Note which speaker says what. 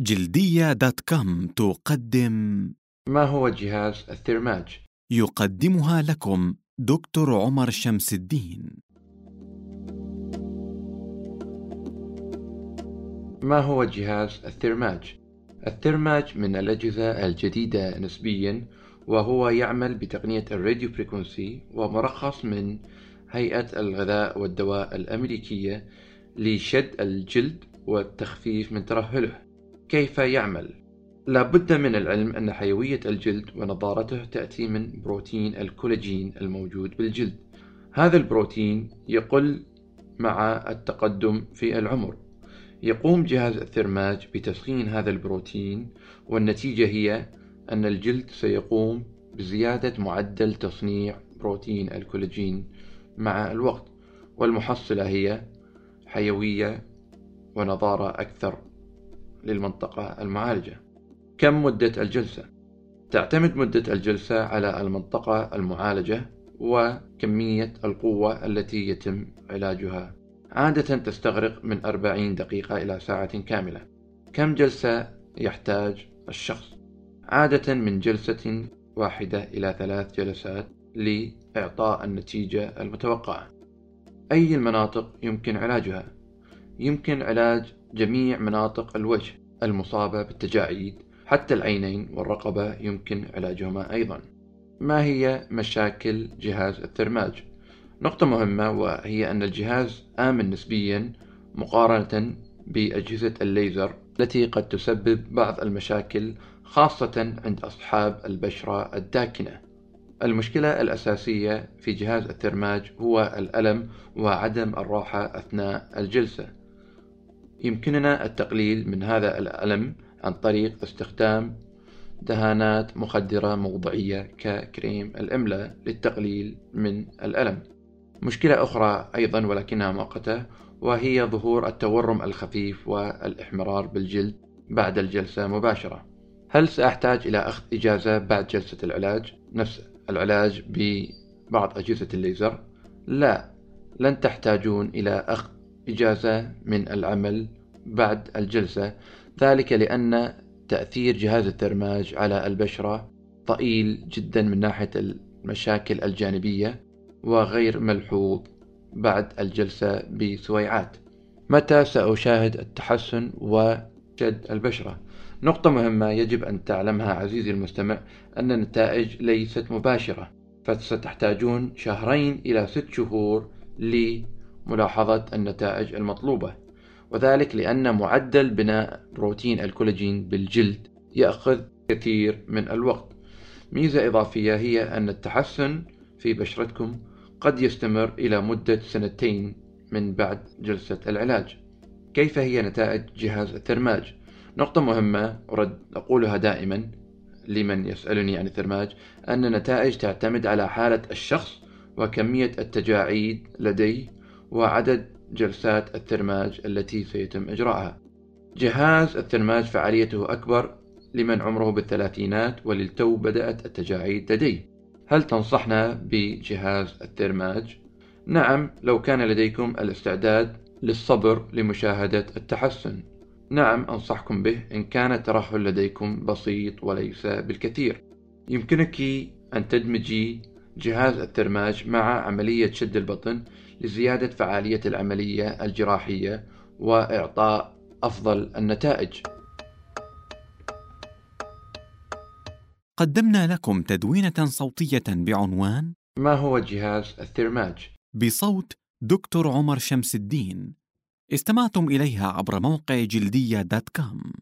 Speaker 1: جلدية dot com تقدم
Speaker 2: ما هو جهاز ال Thermage؟
Speaker 1: يقدمها لكم دكتور عمر شمس الدين
Speaker 2: ما هو جهاز ال Thermage؟ ال Thermage من الأجهزة الجديدة نسبيا وهو يعمل بتقنية ال radio frequency ومرخص من هيئة الغذاء والدواء الأمريكية لشد الجلد والتخفيف من ترهله كيف يعمل؟ لابد من العلم أن حيوية الجلد ونضارته تأتي من بروتين الكولاجين الموجود بالجلد. هذا البروتين يقل مع التقدم في العمر. يقوم جهاز الثرماج بتسخين هذا البروتين والنتيجة هي أن الجلد سيقوم بزيادة معدل تصنيع بروتين الكولاجين مع الوقت. والمحصلة هي حيوية ونضارة أكثر. للمنطقة المعالجة كم مدة الجلسة؟ تعتمد مدة الجلسة على المنطقة المعالجة وكمية القوة التي يتم علاجها عادة تستغرق من 40 دقيقة إلى ساعة كاملة كم جلسة يحتاج الشخص؟ عادة من جلسة واحدة إلى ثلاث جلسات لإعطاء النتيجة المتوقعة أي المناطق يمكن علاجها؟ يمكن علاج جميع مناطق الوجه المصابة بالتجاعيد حتى العينين والرقبة يمكن علاجهما أيضا. ما هي مشاكل جهاز الثرماج؟ نقطة مهمة وهي أن الجهاز آمن نسبيا مقارنة بأجهزة الليزر التي قد تسبب بعض المشاكل خاصة عند أصحاب البشرة الداكنة. المشكلة الأساسية في جهاز الثرماج هو الألم وعدم الراحة أثناء الجلسة. يمكننا التقليل من هذا الألم عن طريق استخدام دهانات مخدرة موضعية ككريم الإملاء للتقليل من الألم. مشكلة أخرى أيضا ولكنها مؤقتة وهي ظهور التورم الخفيف والإحمرار بالجلد بعد الجلسة مباشرة. هل سأحتاج إلى أخذ إجازة بعد جلسة العلاج؟ نفس العلاج ببعض أجهزة الليزر؟ لا لن تحتاجون إلى أخذ إجازة من العمل بعد الجلسة ذلك لأن تأثير جهاز الثرماج على البشرة ضئيل جدا من ناحية المشاكل الجانبية وغير ملحوظ بعد الجلسة بسويعات متى سأشاهد التحسن وشد البشرة؟ نقطة مهمة يجب أن تعلمها عزيزي المستمع أن النتائج ليست مباشرة فستحتاجون شهرين إلى ست شهور لملاحظة النتائج المطلوبة وذلك لأن معدل بناء بروتين الكولاجين بالجلد يأخذ كثير من الوقت ميزة إضافية هي أن التحسن في بشرتكم قد يستمر إلى مدة سنتين من بعد جلسة العلاج كيف هي نتائج جهاز الثرماج؟ نقطة مهمة أرد أقولها دائما لمن يسألني عن الثرماج أن النتائج تعتمد على حالة الشخص وكمية التجاعيد لديه وعدد جلسات الثرماج التي سيتم إجراءها. جهاز الثرماج فعاليته أكبر لمن عمره بالثلاثينات وللتو بدأت التجاعيد لديه. هل تنصحنا بجهاز الثرماج؟ نعم لو كان لديكم الاستعداد للصبر لمشاهدة التحسن. نعم أنصحكم به إن كان الترهل لديكم بسيط وليس بالكثير. يمكنك أن تدمجي جهاز الثرماج مع عملية شد البطن لزيادة فعالية العملية الجراحية وإعطاء أفضل النتائج.
Speaker 1: قدمنا لكم تدوينة صوتية بعنوان
Speaker 2: ما هو جهاز الثرماج؟
Speaker 1: بصوت دكتور عمر شمس الدين. استمعتم إليها عبر موقع جلدية دوت كوم.